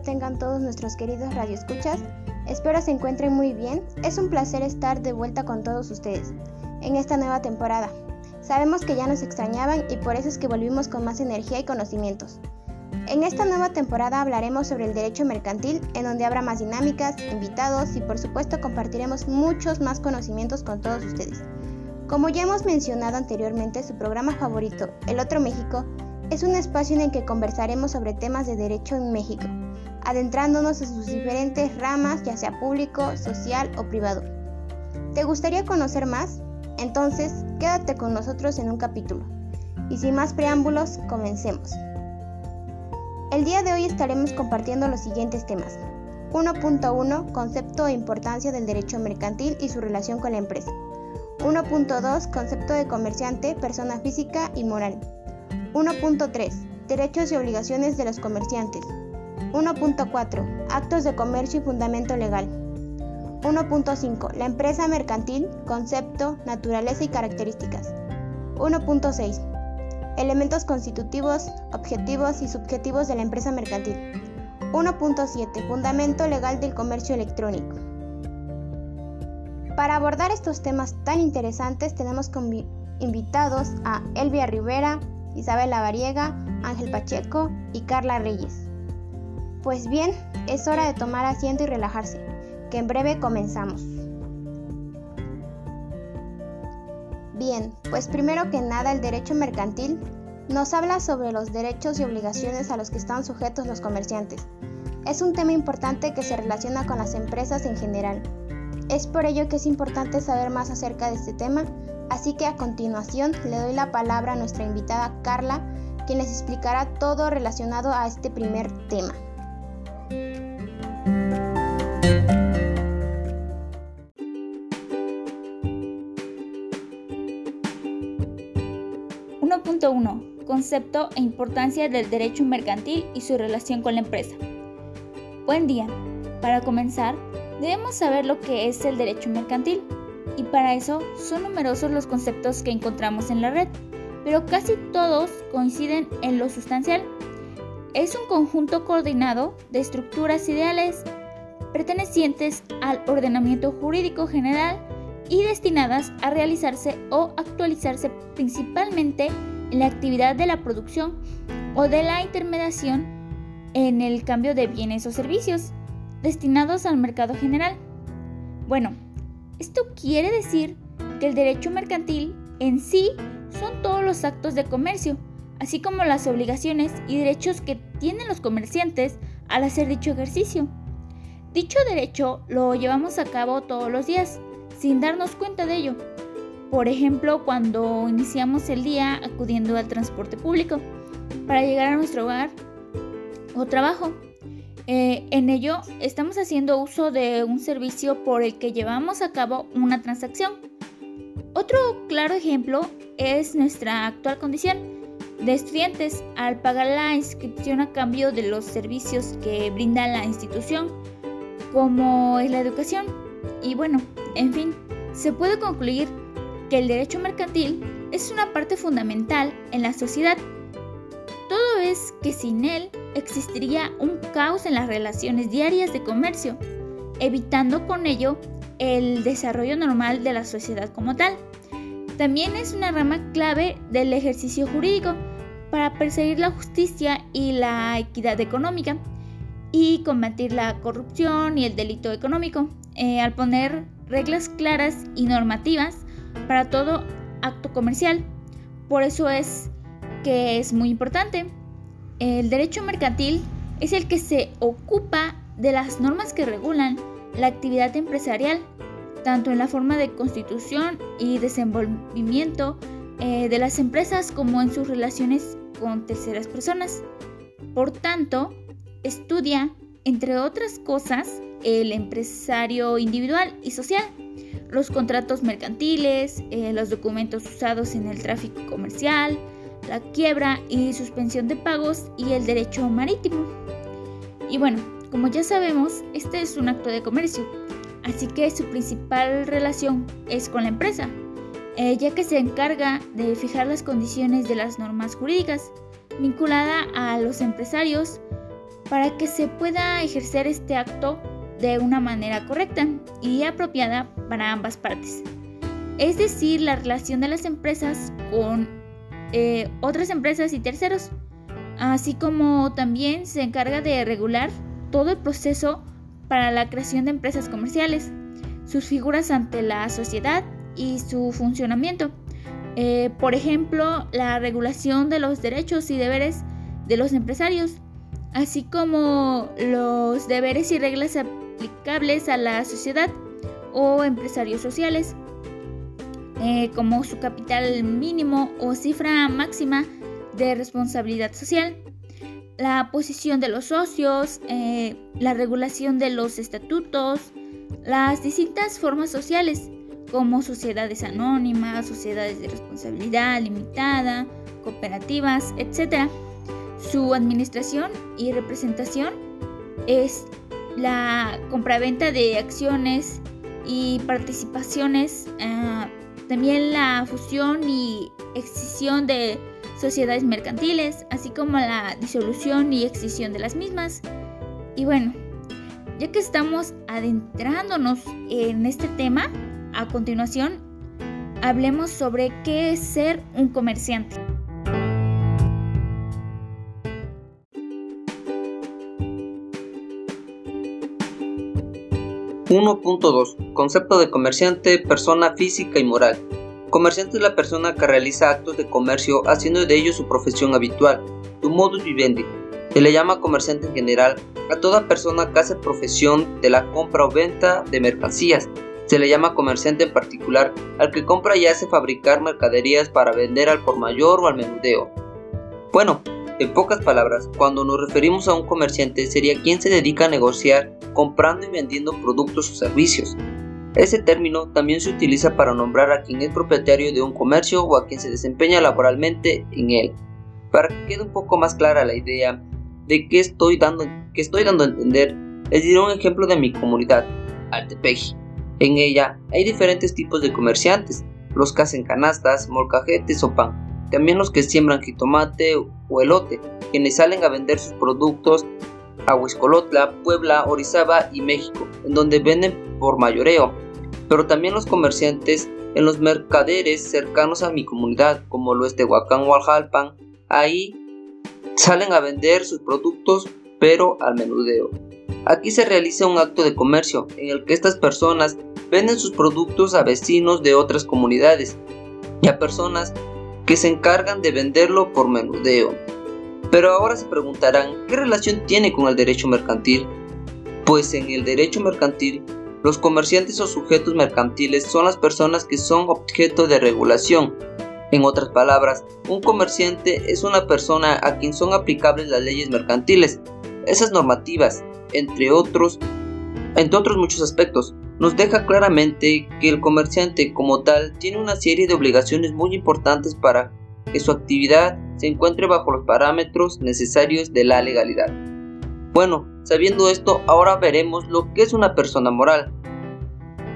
tengan todos nuestros queridos radioescuchas. Espero se encuentren muy bien. Es un placer estar de vuelta con todos ustedes en esta nueva temporada. Sabemos que ya nos extrañaban y por eso es que volvimos con más energía y conocimientos. En esta nueva temporada hablaremos sobre el derecho mercantil, en donde habrá más dinámicas, invitados y por supuesto compartiremos muchos más conocimientos con todos ustedes. Como ya hemos mencionado anteriormente, su programa favorito, El Otro México, es un espacio en el que conversaremos sobre temas de derecho en México, adentrándonos en sus diferentes ramas, ya sea público, social o privado. ¿Te gustaría conocer más? Entonces, quédate con nosotros en un capítulo. Y sin más preámbulos, comencemos. El día de hoy estaremos compartiendo los siguientes temas. 1.1 Concepto e importancia del derecho mercantil y su relación con la empresa. 1.2 Concepto de comerciante, persona física y moral. 1.3. Derechos y obligaciones de los comerciantes. 1.4. Actos de comercio y fundamento legal. 1.5. La empresa mercantil, concepto, naturaleza y características. 1.6. Elementos constitutivos, objetivos y subjetivos de la empresa mercantil. 1.7. Fundamento legal del comercio electrónico. Para abordar estos temas tan interesantes tenemos invitados a Elvia Rivera, Isabela Variega, Ángel Pacheco y Carla Reyes. Pues bien, es hora de tomar asiento y relajarse, que en breve comenzamos. Bien, pues primero que nada el derecho mercantil nos habla sobre los derechos y obligaciones a los que están sujetos los comerciantes. Es un tema importante que se relaciona con las empresas en general. Es por ello que es importante saber más acerca de este tema Así que a continuación le doy la palabra a nuestra invitada Carla, quien les explicará todo relacionado a este primer tema. Concepto e importancia del derecho mercantil y su relación con la empresa. Buen día. Para comenzar, debemos saber lo que es el derecho mercantil y para eso son numerosos los conceptos que encontramos en la red, pero casi todos coinciden en lo sustancial. Es un conjunto coordinado de estructuras ideales pertenecientes al ordenamiento jurídico general y destinadas a realizarse o actualizarse principalmente en la actividad de la producción o de la intermediación en el cambio de bienes o servicios destinados al mercado general. Bueno, esto quiere decir que el derecho mercantil en sí son todos los actos de comercio, así como las obligaciones y derechos que tienen los comerciantes al hacer dicho ejercicio. Dicho derecho lo llevamos a cabo todos los días, sin darnos cuenta de ello. Por ejemplo, cuando iniciamos el día acudiendo al transporte público para llegar a nuestro hogar o trabajo. Eh, en ello estamos haciendo uso de un servicio por el que llevamos a cabo una transacción. Otro claro ejemplo es nuestra actual condición de estudiantes al pagar la inscripción a cambio de los servicios que brinda la institución, como es la educación. Y bueno, en fin, se puede concluir que el derecho mercantil es una parte fundamental en la sociedad. Todo es que sin él existiría un caos en las relaciones diarias de comercio, evitando con ello el desarrollo normal de la sociedad como tal. También es una rama clave del ejercicio jurídico para perseguir la justicia y la equidad económica y combatir la corrupción y el delito económico, eh, al poner reglas claras y normativas para todo acto comercial. Por eso es que es muy importante el derecho mercantil es el que se ocupa de las normas que regulan la actividad empresarial, tanto en la forma de constitución y desenvolvimiento eh, de las empresas como en sus relaciones con terceras personas. Por tanto, estudia, entre otras cosas, el empresario individual y social, los contratos mercantiles, eh, los documentos usados en el tráfico comercial, la quiebra y suspensión de pagos y el derecho marítimo. Y bueno, como ya sabemos, este es un acto de comercio, así que su principal relación es con la empresa, eh, ya que se encarga de fijar las condiciones de las normas jurídicas vinculada a los empresarios para que se pueda ejercer este acto de una manera correcta y apropiada para ambas partes. Es decir, la relación de las empresas con eh, otras empresas y terceros, así como también se encarga de regular todo el proceso para la creación de empresas comerciales, sus figuras ante la sociedad y su funcionamiento. Eh, por ejemplo, la regulación de los derechos y deberes de los empresarios, así como los deberes y reglas aplicables a la sociedad o empresarios sociales, eh, como su capital mínimo o cifra máxima de responsabilidad social, la posición de los socios, eh, la regulación de los estatutos, las distintas formas sociales, como sociedades anónimas, sociedades de responsabilidad limitada, cooperativas, etc. Su administración y representación es la compraventa de acciones y participaciones, ah, también la fusión y excisión de sociedades mercantiles, así como la disolución y excisión de las mismas. Y bueno, ya que estamos adentrándonos en este tema, a continuación, hablemos sobre qué es ser un comerciante. ...1.2... Concepto de comerciante, persona física y moral. Comerciante es la persona que realiza actos de comercio haciendo de ello su profesión habitual, su modus vivendi. Se le llama comerciante en general a toda persona que hace profesión de la compra o venta de mercancías, se le llama comerciante en particular al que compra y hace fabricar mercaderías para vender al por mayor o al menudeo. Bueno, en pocas palabras, cuando nos referimos a un comerciante sería quien se dedica a negociar comprando y vendiendo productos o servicios. Ese término también se utiliza para nombrar a quien es propietario de un comercio o a quien se desempeña laboralmente en él. Para que quede un poco más clara la idea de qué estoy dando, que estoy dando a entender, les diré un ejemplo de mi comunidad, Altepeji. En ella hay diferentes tipos de comerciantes, los que hacen canastas, molcajetes o pan, también los que siembran jitomate o elote, quienes salen a vender sus productos a Huiscolotla, Puebla, Orizaba y México, en donde venden por mayoreo, pero también los comerciantes en los mercaderes cercanos a mi comunidad, como lo es Tehuacán o Aljalpan, ahí salen a vender sus productos pero al menudeo. Aquí se realiza un acto de comercio en el que estas personas venden sus productos a vecinos de otras comunidades y a personas que se encargan de venderlo por menudeo. Pero ahora se preguntarán, ¿qué relación tiene con el derecho mercantil? Pues en el derecho mercantil, los comerciantes o sujetos mercantiles son las personas que son objeto de regulación. En otras palabras, un comerciante es una persona a quien son aplicables las leyes mercantiles. Esas normativas entre otros, entre otros muchos aspectos, nos deja claramente que el comerciante como tal tiene una serie de obligaciones muy importantes para que su actividad se encuentre bajo los parámetros necesarios de la legalidad. Bueno, sabiendo esto, ahora veremos lo que es una persona moral.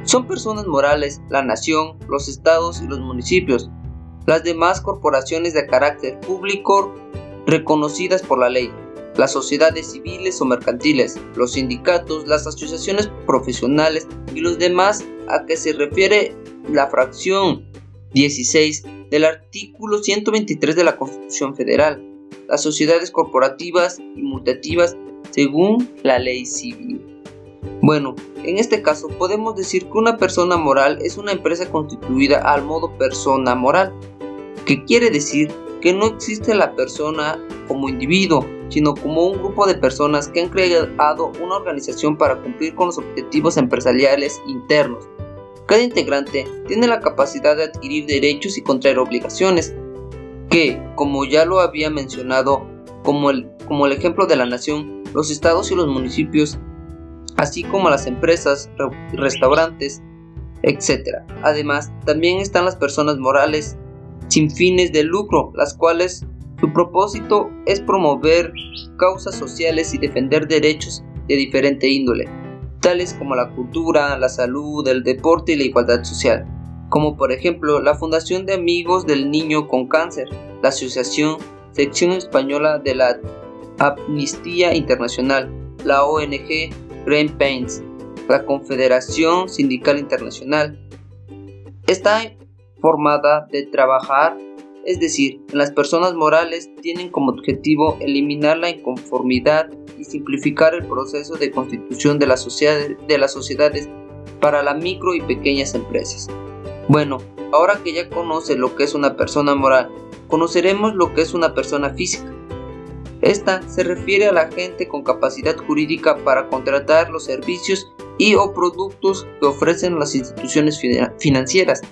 Son personas morales la nación, los estados y los municipios, las demás corporaciones de carácter público reconocidas por la ley, las sociedades civiles o mercantiles, los sindicatos, las asociaciones profesionales y los demás a que se refiere la fracción 16 del artículo 123 de la Constitución Federal, las sociedades corporativas y multativas según la ley civil. Bueno, en este caso podemos decir que una persona moral es una empresa constituida al modo persona moral, que quiere decir que no existe la persona como individuo, sino como un grupo de personas que han creado una organización para cumplir con los objetivos empresariales internos. Cada integrante tiene la capacidad de adquirir derechos y contraer obligaciones, que, como ya lo había mencionado, como el, como el ejemplo de la nación, los estados y los municipios, así como las empresas, restaurantes, etc. Además, también están las personas morales sin fines de lucro, las cuales su propósito es promover causas sociales y defender derechos de diferente índole, tales como la cultura, la salud, el deporte y la igualdad social, como por ejemplo la Fundación de Amigos del Niño con Cáncer, la Asociación Sección Española de la Amnistía Internacional, la ONG Greenpeace, la Confederación Sindical Internacional. Está formada de trabajar, es decir, las personas morales tienen como objetivo eliminar la inconformidad y simplificar el proceso de constitución de, la de las sociedades para las micro y pequeñas empresas. Bueno, ahora que ya conoce lo que es una persona moral, conoceremos lo que es una persona física. Esta se refiere a la gente con capacidad jurídica para contratar los servicios y o productos que ofrecen las instituciones financieras,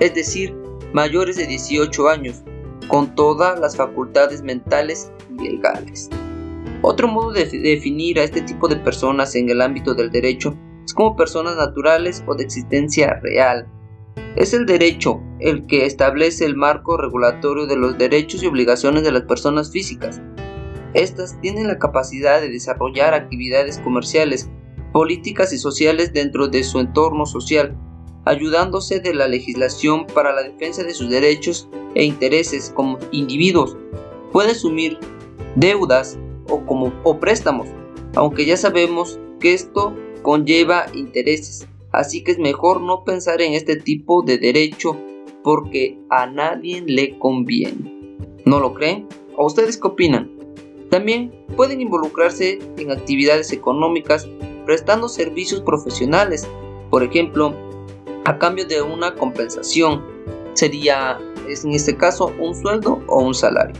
es decir, mayores de 18 años, con todas las facultades mentales y legales. Otro modo de definir a este tipo de personas en el ámbito del derecho es como personas naturales o de existencia real. Es el derecho el que establece el marco regulatorio de los derechos y obligaciones de las personas físicas. Estas tienen la capacidad de desarrollar actividades comerciales, políticas y sociales dentro de su entorno social, ayudándose de la legislación para la defensa de sus derechos e intereses como individuos. Puede asumir deudas o, como, o préstamos, aunque ya sabemos que esto conlleva intereses, así que es mejor no pensar en este tipo de derecho porque a nadie le conviene. ¿No lo creen? ¿O ustedes qué opinan? También pueden involucrarse en actividades económicas prestando servicios profesionales, por ejemplo, a cambio de una compensación. Sería, en este caso, un sueldo o un salario.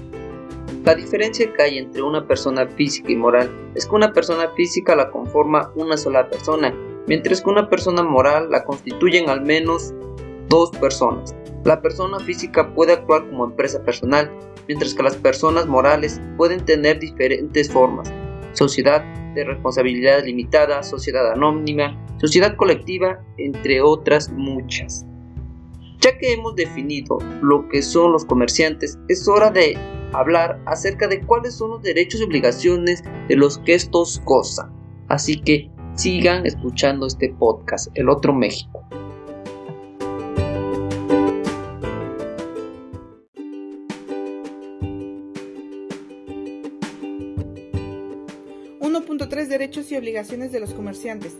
La diferencia que hay entre una persona física y moral es que una persona física la conforma una sola persona, mientras que una persona moral la constituyen al menos dos personas. La persona física puede actuar como empresa personal, mientras que las personas morales pueden tener diferentes formas. Sociedad de responsabilidad limitada, sociedad anónima, sociedad colectiva, entre otras muchas. Ya que hemos definido lo que son los comerciantes, es hora de hablar acerca de cuáles son los derechos y obligaciones de los que estos gozan. Así que sigan escuchando este podcast, El Otro México. 1.3 Derechos y obligaciones de los comerciantes.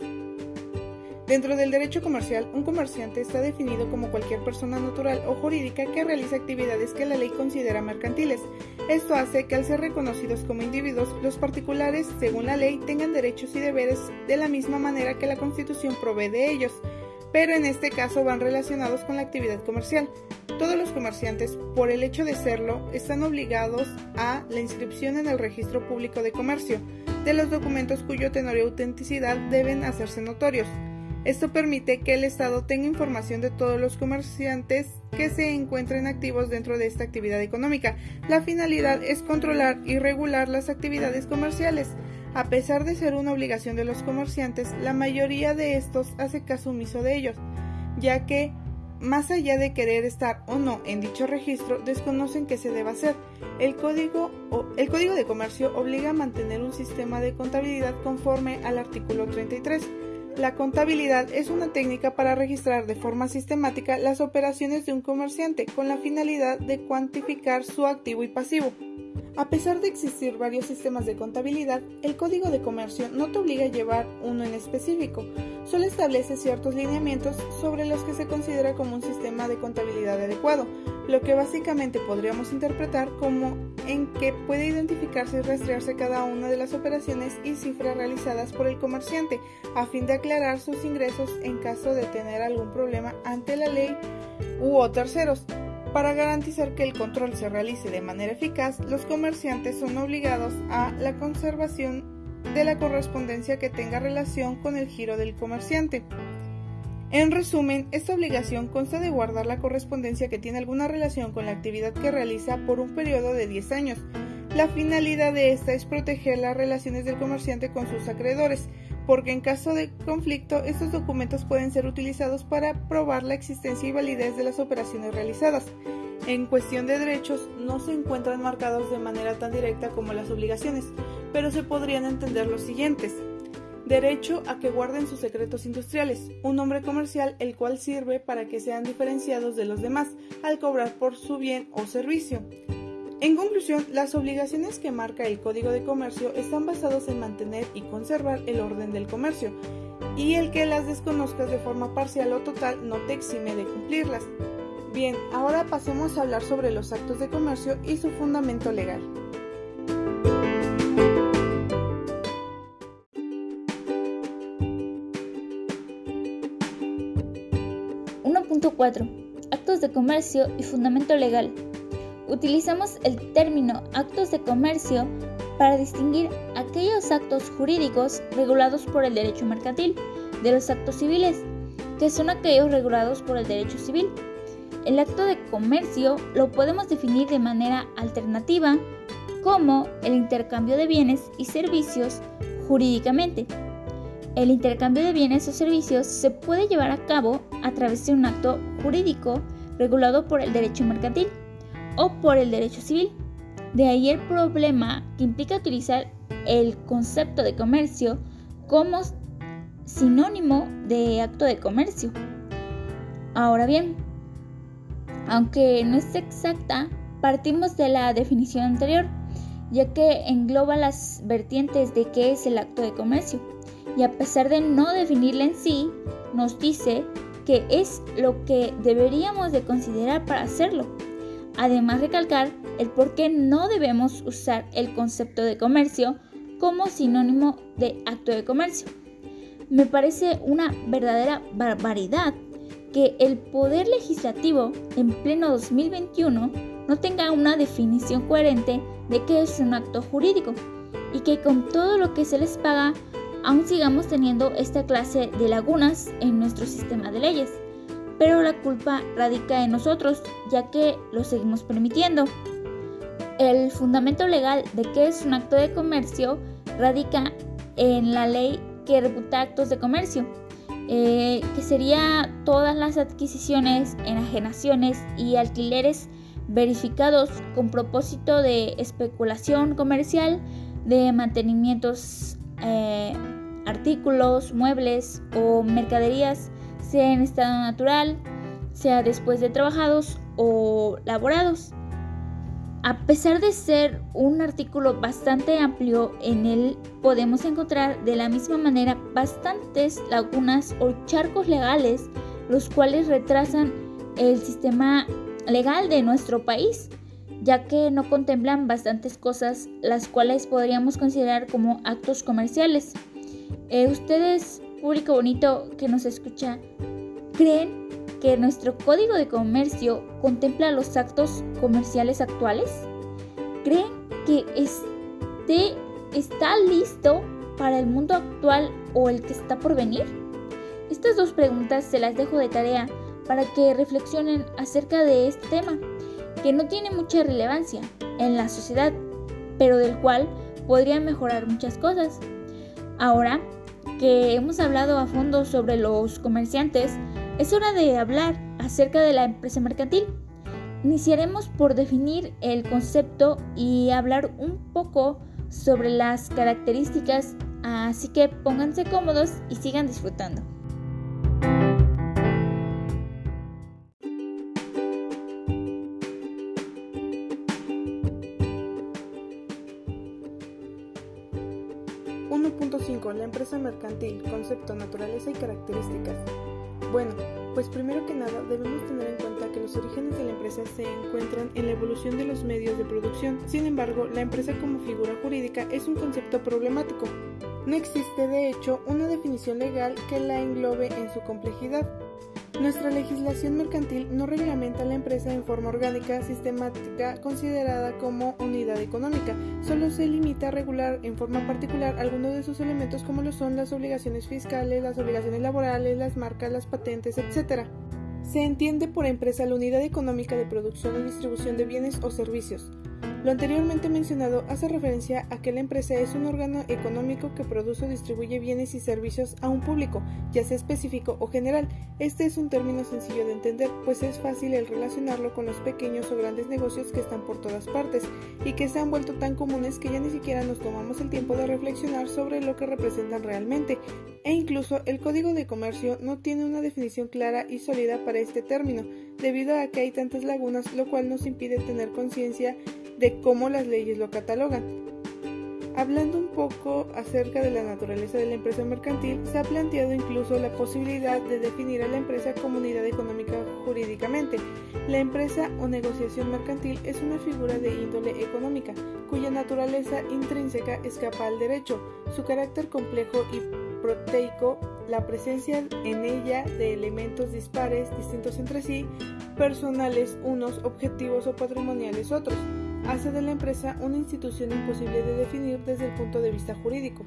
Dentro del derecho comercial, un comerciante está definido como cualquier persona natural o jurídica que realiza actividades que la ley considera mercantiles. Esto hace que al ser reconocidos como individuos, los particulares, según la ley, tengan derechos y deberes de la misma manera que la Constitución provee de ellos, pero en este caso van relacionados con la actividad comercial. Todos los comerciantes, por el hecho de serlo, están obligados a la inscripción en el registro público de comercio, de los documentos cuyo tenor y autenticidad deben hacerse notorios. Esto permite que el Estado tenga información de todos los comerciantes que se encuentren activos dentro de esta actividad económica. La finalidad es controlar y regular las actividades comerciales. A pesar de ser una obligación de los comerciantes, la mayoría de estos hace caso omiso de ellos, ya que más allá de querer estar o no en dicho registro, desconocen qué se debe hacer. El código, el código de comercio obliga a mantener un sistema de contabilidad conforme al artículo 33. La contabilidad es una técnica para registrar de forma sistemática las operaciones de un comerciante con la finalidad de cuantificar su activo y pasivo. A pesar de existir varios sistemas de contabilidad, el Código de Comercio no te obliga a llevar uno en específico, solo establece ciertos lineamientos sobre los que se considera como un sistema de contabilidad adecuado, lo que básicamente podríamos interpretar como en que puede identificarse y rastrearse cada una de las operaciones y cifras realizadas por el comerciante, a fin de aclarar sus ingresos en caso de tener algún problema ante la ley u o terceros. Para garantizar que el control se realice de manera eficaz, los comerciantes son obligados a la conservación de la correspondencia que tenga relación con el giro del comerciante. En resumen, esta obligación consta de guardar la correspondencia que tiene alguna relación con la actividad que realiza por un periodo de 10 años. La finalidad de esta es proteger las relaciones del comerciante con sus acreedores, porque en caso de conflicto estos documentos pueden ser utilizados para probar la existencia y validez de las operaciones realizadas. En cuestión de derechos no se encuentran marcados de manera tan directa como las obligaciones, pero se podrían entender los siguientes. Derecho a que guarden sus secretos industriales, un nombre comercial el cual sirve para que sean diferenciados de los demás al cobrar por su bien o servicio. En conclusión, las obligaciones que marca el Código de Comercio están basadas en mantener y conservar el orden del comercio, y el que las desconozcas de forma parcial o total no te exime de cumplirlas. Bien, ahora pasemos a hablar sobre los actos de comercio y su fundamento legal. Actos de comercio y fundamento legal. Utilizamos el término actos de comercio para distinguir aquellos actos jurídicos regulados por el derecho mercantil de los actos civiles, que son aquellos regulados por el derecho civil. El acto de comercio lo podemos definir de manera alternativa como el intercambio de bienes y servicios jurídicamente. El intercambio de bienes o servicios se puede llevar a cabo a través de un acto jurídico regulado por el derecho mercantil o por el derecho civil. De ahí el problema que implica utilizar el concepto de comercio como sinónimo de acto de comercio. Ahora bien, aunque no es exacta, partimos de la definición anterior, ya que engloba las vertientes de qué es el acto de comercio, y a pesar de no definirla en sí, nos dice que es lo que deberíamos de considerar para hacerlo. Además recalcar el por qué no debemos usar el concepto de comercio como sinónimo de acto de comercio. Me parece una verdadera barbaridad que el poder legislativo en pleno 2021 no tenga una definición coherente de qué es un acto jurídico y que con todo lo que se les paga aún sigamos teniendo esta clase de lagunas en nuestro sistema de leyes. Pero la culpa radica en nosotros, ya que lo seguimos permitiendo. El fundamento legal de qué es un acto de comercio radica en la ley que reputa actos de comercio, eh, que sería todas las adquisiciones, enajenaciones y alquileres verificados con propósito de especulación comercial, de mantenimientos eh, artículos, muebles o mercaderías, sea en estado natural, sea después de trabajados o laborados. A pesar de ser un artículo bastante amplio, en él podemos encontrar de la misma manera bastantes lagunas o charcos legales, los cuales retrasan el sistema legal de nuestro país ya que no contemplan bastantes cosas las cuales podríamos considerar como actos comerciales. Eh, ustedes, público bonito que nos escucha, ¿creen que nuestro código de comercio contempla los actos comerciales actuales? ¿Creen que este está listo para el mundo actual o el que está por venir? Estas dos preguntas se las dejo de tarea para que reflexionen acerca de este tema que no tiene mucha relevancia en la sociedad, pero del cual podría mejorar muchas cosas. Ahora que hemos hablado a fondo sobre los comerciantes, es hora de hablar acerca de la empresa mercantil. Iniciaremos por definir el concepto y hablar un poco sobre las características, así que pónganse cómodos y sigan disfrutando. Debemos tener en cuenta que los orígenes de la empresa se encuentran en la evolución de los medios de producción. Sin embargo, la empresa como figura jurídica es un concepto problemático. No existe, de hecho, una definición legal que la englobe en su complejidad. Nuestra legislación mercantil no reglamenta la empresa en forma orgánica sistemática considerada como unidad económica, solo se limita a regular en forma particular algunos de sus elementos como lo son las obligaciones fiscales, las obligaciones laborales, las marcas, las patentes, etc. Se entiende por empresa la unidad económica de producción o distribución de bienes o servicios. Lo anteriormente mencionado hace referencia a que la empresa es un órgano económico que produce o distribuye bienes y servicios a un público, ya sea específico o general. Este es un término sencillo de entender, pues es fácil el relacionarlo con los pequeños o grandes negocios que están por todas partes y que se han vuelto tan comunes que ya ni siquiera nos tomamos el tiempo de reflexionar sobre lo que representan realmente. E incluso el Código de Comercio no tiene una definición clara y sólida para este término, debido a que hay tantas lagunas, lo cual nos impide tener conciencia de cómo las leyes lo catalogan. Hablando un poco acerca de la naturaleza de la empresa mercantil, se ha planteado incluso la posibilidad de definir a la empresa como unidad económica jurídicamente. La empresa o negociación mercantil es una figura de índole económica, cuya naturaleza intrínseca escapa al derecho. Su carácter complejo y proteico, la presencia en ella de elementos dispares, distintos entre sí, personales unos, objetivos o patrimoniales otros hace de la empresa una institución imposible de definir desde el punto de vista jurídico.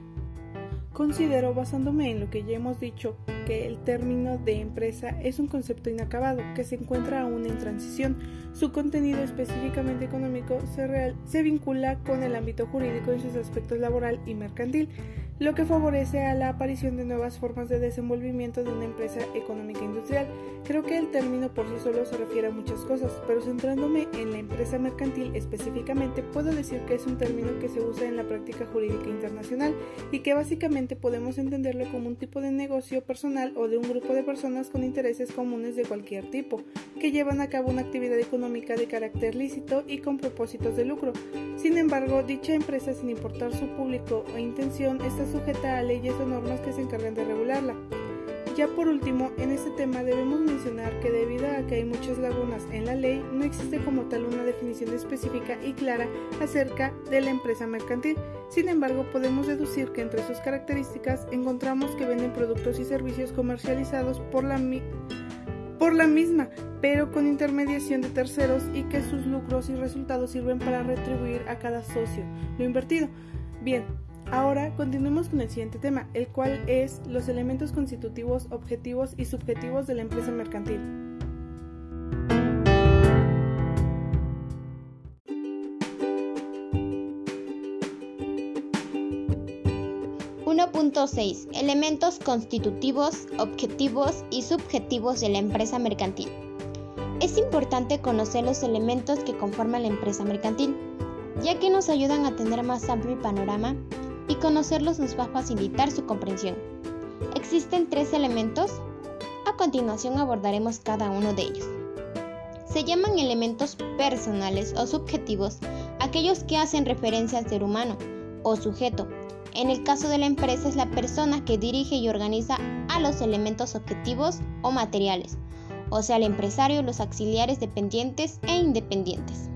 Considero, basándome en lo que ya hemos dicho, que el término de empresa es un concepto inacabado que se encuentra aún en transición. Su contenido específicamente económico se, se vincula con el ámbito jurídico en sus aspectos laboral y mercantil lo que favorece a la aparición de nuevas formas de desenvolvimiento de una empresa económica industrial. Creo que el término por sí solo se refiere a muchas cosas, pero centrándome en la empresa mercantil específicamente, puedo decir que es un término que se usa en la práctica jurídica internacional y que básicamente podemos entenderlo como un tipo de negocio personal o de un grupo de personas con intereses comunes de cualquier tipo, que llevan a cabo una actividad económica de carácter lícito y con propósitos de lucro. Sin embargo, dicha empresa, sin importar su público o intención, está sujeta a leyes o normas que se encargan de regularla. Ya por último, en este tema debemos mencionar que debido a que hay muchas lagunas en la ley, no existe como tal una definición específica y clara acerca de la empresa mercantil. Sin embargo, podemos deducir que entre sus características encontramos que venden productos y servicios comercializados por la, por la misma, pero con intermediación de terceros y que sus lucros y resultados sirven para retribuir a cada socio lo invertido. Bien, Ahora continuemos con el siguiente tema, el cual es los elementos constitutivos, objetivos y subjetivos de la empresa mercantil. .6 Elementos constitutivos, objetivos y subjetivos de la empresa mercantil. Es importante conocer los elementos que conforman la empresa mercantil, ya que nos ayudan a tener más amplio panorama y conocerlos nos va a facilitar su comprensión. Existen tres elementos, a continuación abordaremos cada uno de ellos. Se llaman elementos personales o subjetivos aquellos que hacen referencia al ser humano o sujeto. En el caso de la empresa es la persona que dirige y organiza a los elementos objetivos o materiales, o sea, el empresario, los auxiliares dependientes e independientes.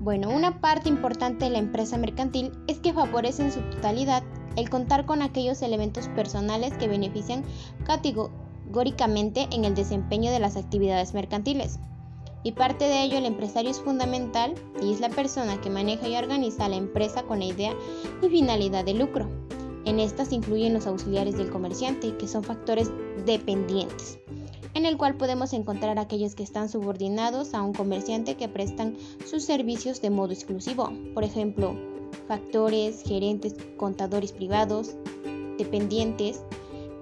Bueno, una parte importante de la empresa mercantil es que favorece en su totalidad el contar con aquellos elementos personales que benefician categóricamente en el desempeño de las actividades mercantiles. Y parte de ello el empresario es fundamental y es la persona que maneja y organiza la empresa con la idea y finalidad de lucro. En estas incluyen los auxiliares del comerciante, que son factores dependientes en el cual podemos encontrar aquellos que están subordinados a un comerciante que prestan sus servicios de modo exclusivo, por ejemplo, factores, gerentes, contadores privados, dependientes,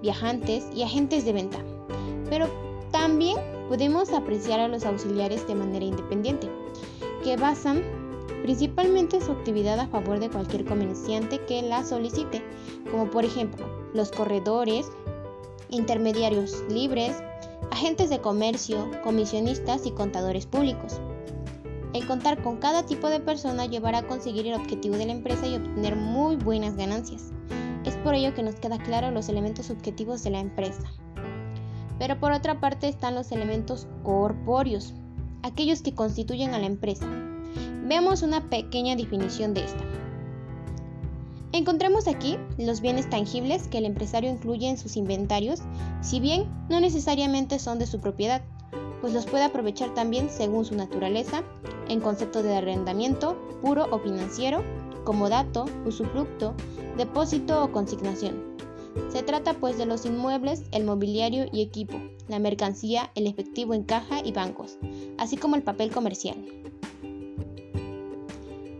viajantes y agentes de venta. Pero también podemos apreciar a los auxiliares de manera independiente, que basan principalmente su actividad a favor de cualquier comerciante que la solicite, como por ejemplo los corredores, intermediarios libres, agentes de comercio, comisionistas y contadores públicos. El contar con cada tipo de persona llevará a conseguir el objetivo de la empresa y obtener muy buenas ganancias. Es por ello que nos queda claro los elementos objetivos de la empresa. Pero por otra parte están los elementos corpóreos, aquellos que constituyen a la empresa. Veamos una pequeña definición de esta. Encontramos aquí los bienes tangibles que el empresario incluye en sus inventarios, si bien no necesariamente son de su propiedad, pues los puede aprovechar también según su naturaleza, en concepto de arrendamiento, puro o financiero, como dato, usufructo, depósito o consignación. Se trata pues de los inmuebles, el mobiliario y equipo, la mercancía, el efectivo en caja y bancos, así como el papel comercial.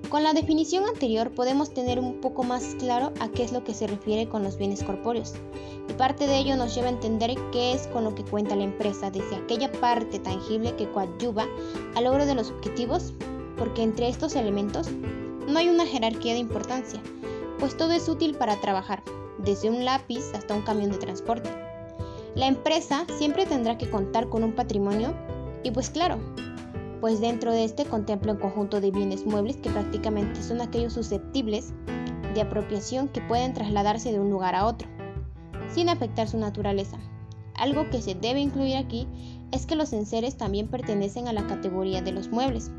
Con la definición anterior podemos tener un poco más claro a qué es lo que se refiere con los bienes corpóreos. Y parte de ello nos lleva a entender qué es con lo que cuenta la empresa, desde aquella parte tangible que coadyuva al logro de los objetivos, porque entre estos elementos no hay una jerarquía de importancia, pues todo es útil para trabajar, desde un lápiz hasta un camión de transporte. La empresa siempre tendrá que contar con un patrimonio y pues claro, pues dentro de este contempla un conjunto de bienes muebles que prácticamente son aquellos susceptibles de apropiación que pueden trasladarse de un lugar a otro, sin afectar su naturaleza. Algo que se debe incluir aquí es que los enseres también pertenecen a la categoría de los muebles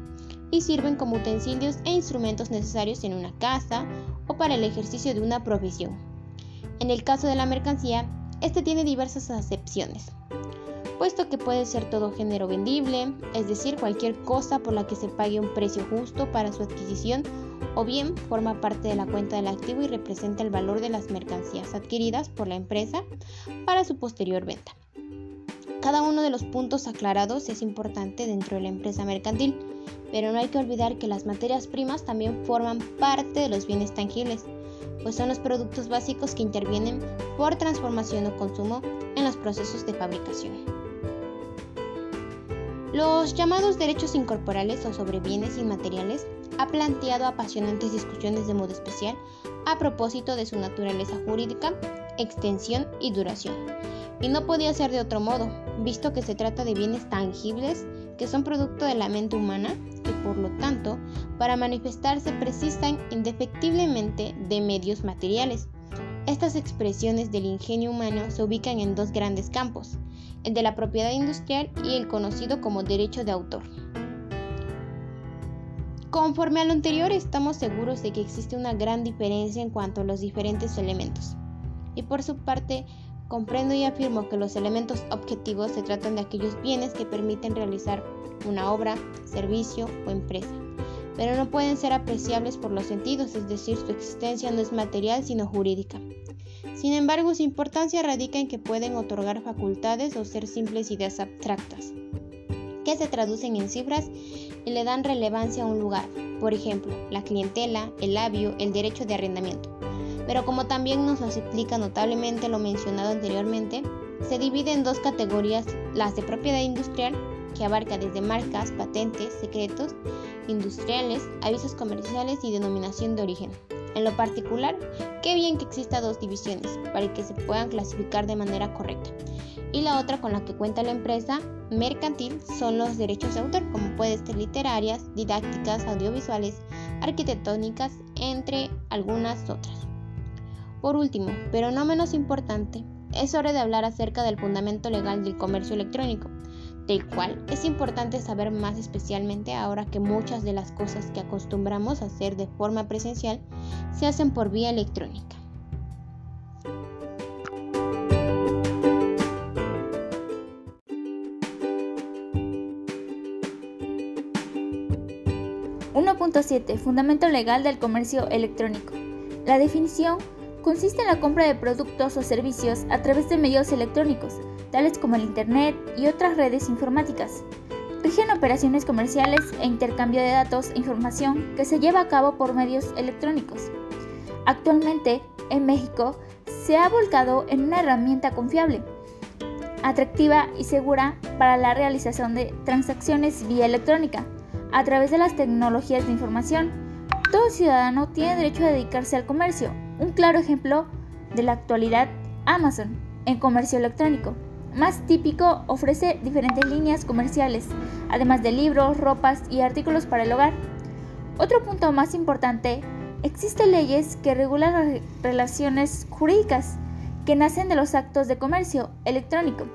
y sirven como utensilios e instrumentos necesarios en una casa o para el ejercicio de una profesión. En el caso de la mercancía, este tiene diversas acepciones, puesto que puede ser todo género vendible, es decir, cualquier cosa por la que se pague un precio justo para su adquisición, o bien forma parte de la cuenta del activo y representa el valor de las mercancías adquiridas por la empresa para su posterior venta. Cada uno de los puntos aclarados es importante dentro de la empresa mercantil, pero no hay que olvidar que las materias primas también forman parte de los bienes tangibles, pues son los productos básicos que intervienen por transformación o consumo en los procesos de fabricación. Los llamados derechos incorporales o sobre bienes inmateriales ha planteado apasionantes discusiones de modo especial a propósito de su naturaleza jurídica, extensión y duración. Y no podía ser de otro modo, visto que se trata de bienes tangibles que son producto de la mente humana y por lo tanto, para manifestarse precisan indefectiblemente de medios materiales. Estas expresiones del ingenio humano se ubican en dos grandes campos, el de la propiedad industrial y el conocido como derecho de autor. Conforme a lo anterior, estamos seguros de que existe una gran diferencia en cuanto a los diferentes elementos. Y por su parte, Comprendo y afirmo que los elementos objetivos se tratan de aquellos bienes que permiten realizar una obra, servicio o empresa, pero no pueden ser apreciables por los sentidos, es decir, su existencia no es material sino jurídica. Sin embargo, su importancia radica en que pueden otorgar facultades o ser simples ideas abstractas, que se traducen en cifras y le dan relevancia a un lugar, por ejemplo, la clientela, el labio, el derecho de arrendamiento pero como también nos explica notablemente lo mencionado anteriormente, se divide en dos categorías, las de propiedad industrial, que abarca desde marcas, patentes, secretos, industriales, avisos comerciales y denominación de origen. En lo particular, qué bien que exista dos divisiones para que se puedan clasificar de manera correcta. Y la otra con la que cuenta la empresa mercantil son los derechos de autor, como pueden ser literarias, didácticas, audiovisuales, arquitectónicas, entre algunas otras. Por último, pero no menos importante, es hora de hablar acerca del fundamento legal del comercio electrónico, del cual es importante saber más especialmente ahora que muchas de las cosas que acostumbramos a hacer de forma presencial se hacen por vía electrónica. .7 Fundamento legal del comercio electrónico. La definición consiste en la compra de productos o servicios a través de medios electrónicos, tales como el Internet y otras redes informáticas. Rigen operaciones comerciales e intercambio de datos e información que se lleva a cabo por medios electrónicos. Actualmente, en México, se ha volcado en una herramienta confiable, atractiva y segura para la realización de transacciones vía electrónica a través de las tecnologías de información. Todo ciudadano tiene derecho a dedicarse al comercio un claro ejemplo de la actualidad, Amazon, en comercio electrónico. Más típico, ofrece diferentes líneas comerciales, además de libros, ropas y artículos para el hogar. Otro punto más importante, existen leyes que regulan las relaciones jurídicas que nacen de los actos de comercio electrónico.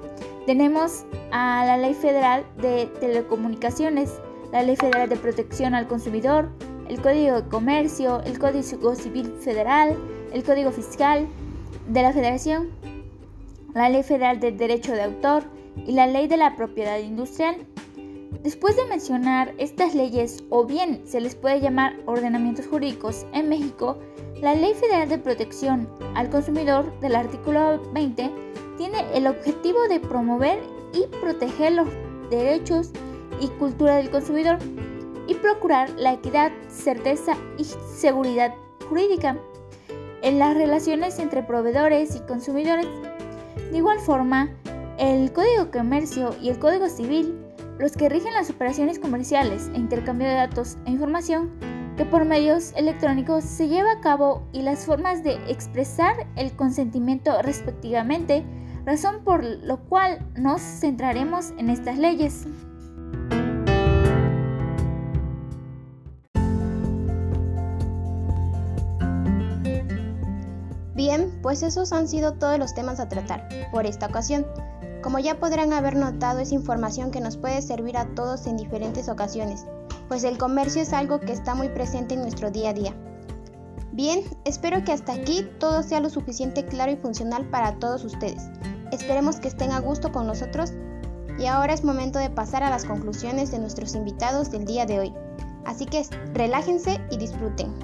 Tenemos a la Ley Federal de Telecomunicaciones, la Ley Federal de Protección al Consumidor, el Código de Comercio, el Código Civil Federal, el Código Fiscal de la Federación, la Ley Federal del Derecho de Autor y la Ley de la Propiedad Industrial. Después de mencionar estas leyes, o bien se les puede llamar ordenamientos jurídicos en México, la Ley Federal de Protección al Consumidor del artículo 20 tiene el objetivo de promover y proteger los derechos y cultura del consumidor y procurar la equidad, certeza y seguridad jurídica en las relaciones entre proveedores y consumidores. De igual forma, el Código de Comercio y el Código Civil, los que rigen las operaciones comerciales e intercambio de datos e información que por medios electrónicos se lleva a cabo y las formas de expresar el consentimiento respectivamente, razón por lo cual nos centraremos en estas leyes. Bien, pues esos han sido todos los temas a tratar por esta ocasión. Como ya podrán haber notado, es información que nos puede servir a todos en diferentes ocasiones, pues el comercio es algo que está muy presente en nuestro día a día. Bien, espero que hasta aquí todo sea lo suficiente claro y funcional para todos ustedes. Esperemos que estén a gusto con nosotros y ahora es momento de pasar a las conclusiones de nuestros invitados del día de hoy. Así que relájense y disfruten.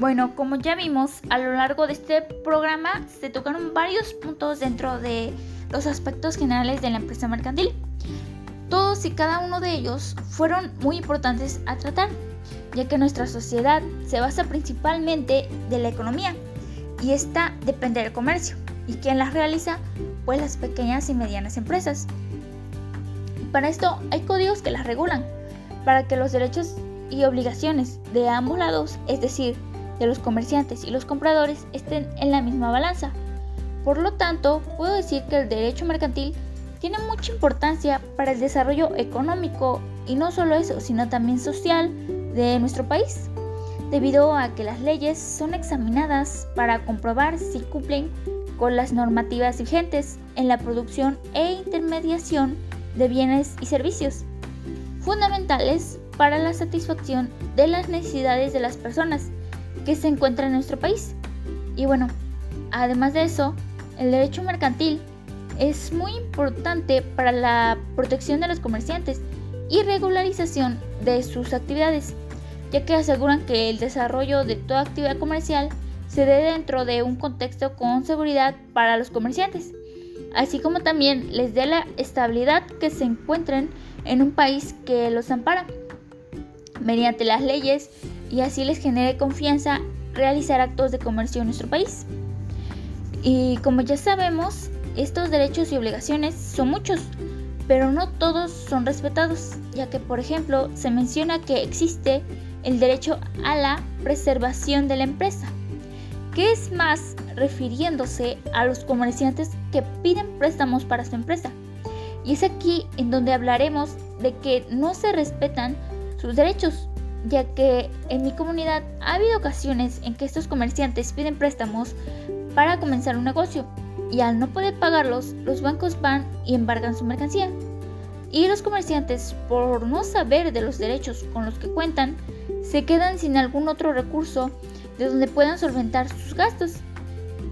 Bueno, como ya vimos, a lo largo de este programa se tocaron varios puntos dentro de los aspectos generales de la empresa mercantil. Todos y cada uno de ellos fueron muy importantes a tratar, ya que nuestra sociedad se basa principalmente de la economía y esta depende del comercio. ¿Y quién las realiza? Pues las pequeñas y medianas empresas. Para esto hay códigos que las regulan, para que los derechos y obligaciones de ambos lados, es decir, de los comerciantes y los compradores estén en la misma balanza. Por lo tanto, puedo decir que el derecho mercantil tiene mucha importancia para el desarrollo económico y no solo eso, sino también social de nuestro país, debido a que las leyes son examinadas para comprobar si cumplen con las normativas vigentes en la producción e intermediación de bienes y servicios, fundamentales para la satisfacción de las necesidades de las personas que se encuentra en nuestro país. Y bueno, además de eso, el derecho mercantil es muy importante para la protección de los comerciantes y regularización de sus actividades, ya que aseguran que el desarrollo de toda actividad comercial se dé dentro de un contexto con seguridad para los comerciantes, así como también les dé la estabilidad que se encuentren en un país que los ampara mediante las leyes y así les genere confianza realizar actos de comercio en nuestro país. Y como ya sabemos, estos derechos y obligaciones son muchos, pero no todos son respetados, ya que por ejemplo se menciona que existe el derecho a la preservación de la empresa, que es más refiriéndose a los comerciantes que piden préstamos para su empresa. Y es aquí en donde hablaremos de que no se respetan sus derechos, ya que en mi comunidad ha habido ocasiones en que estos comerciantes piden préstamos para comenzar un negocio y al no poder pagarlos, los bancos van y embargan su mercancía. Y los comerciantes, por no saber de los derechos con los que cuentan, se quedan sin algún otro recurso de donde puedan solventar sus gastos.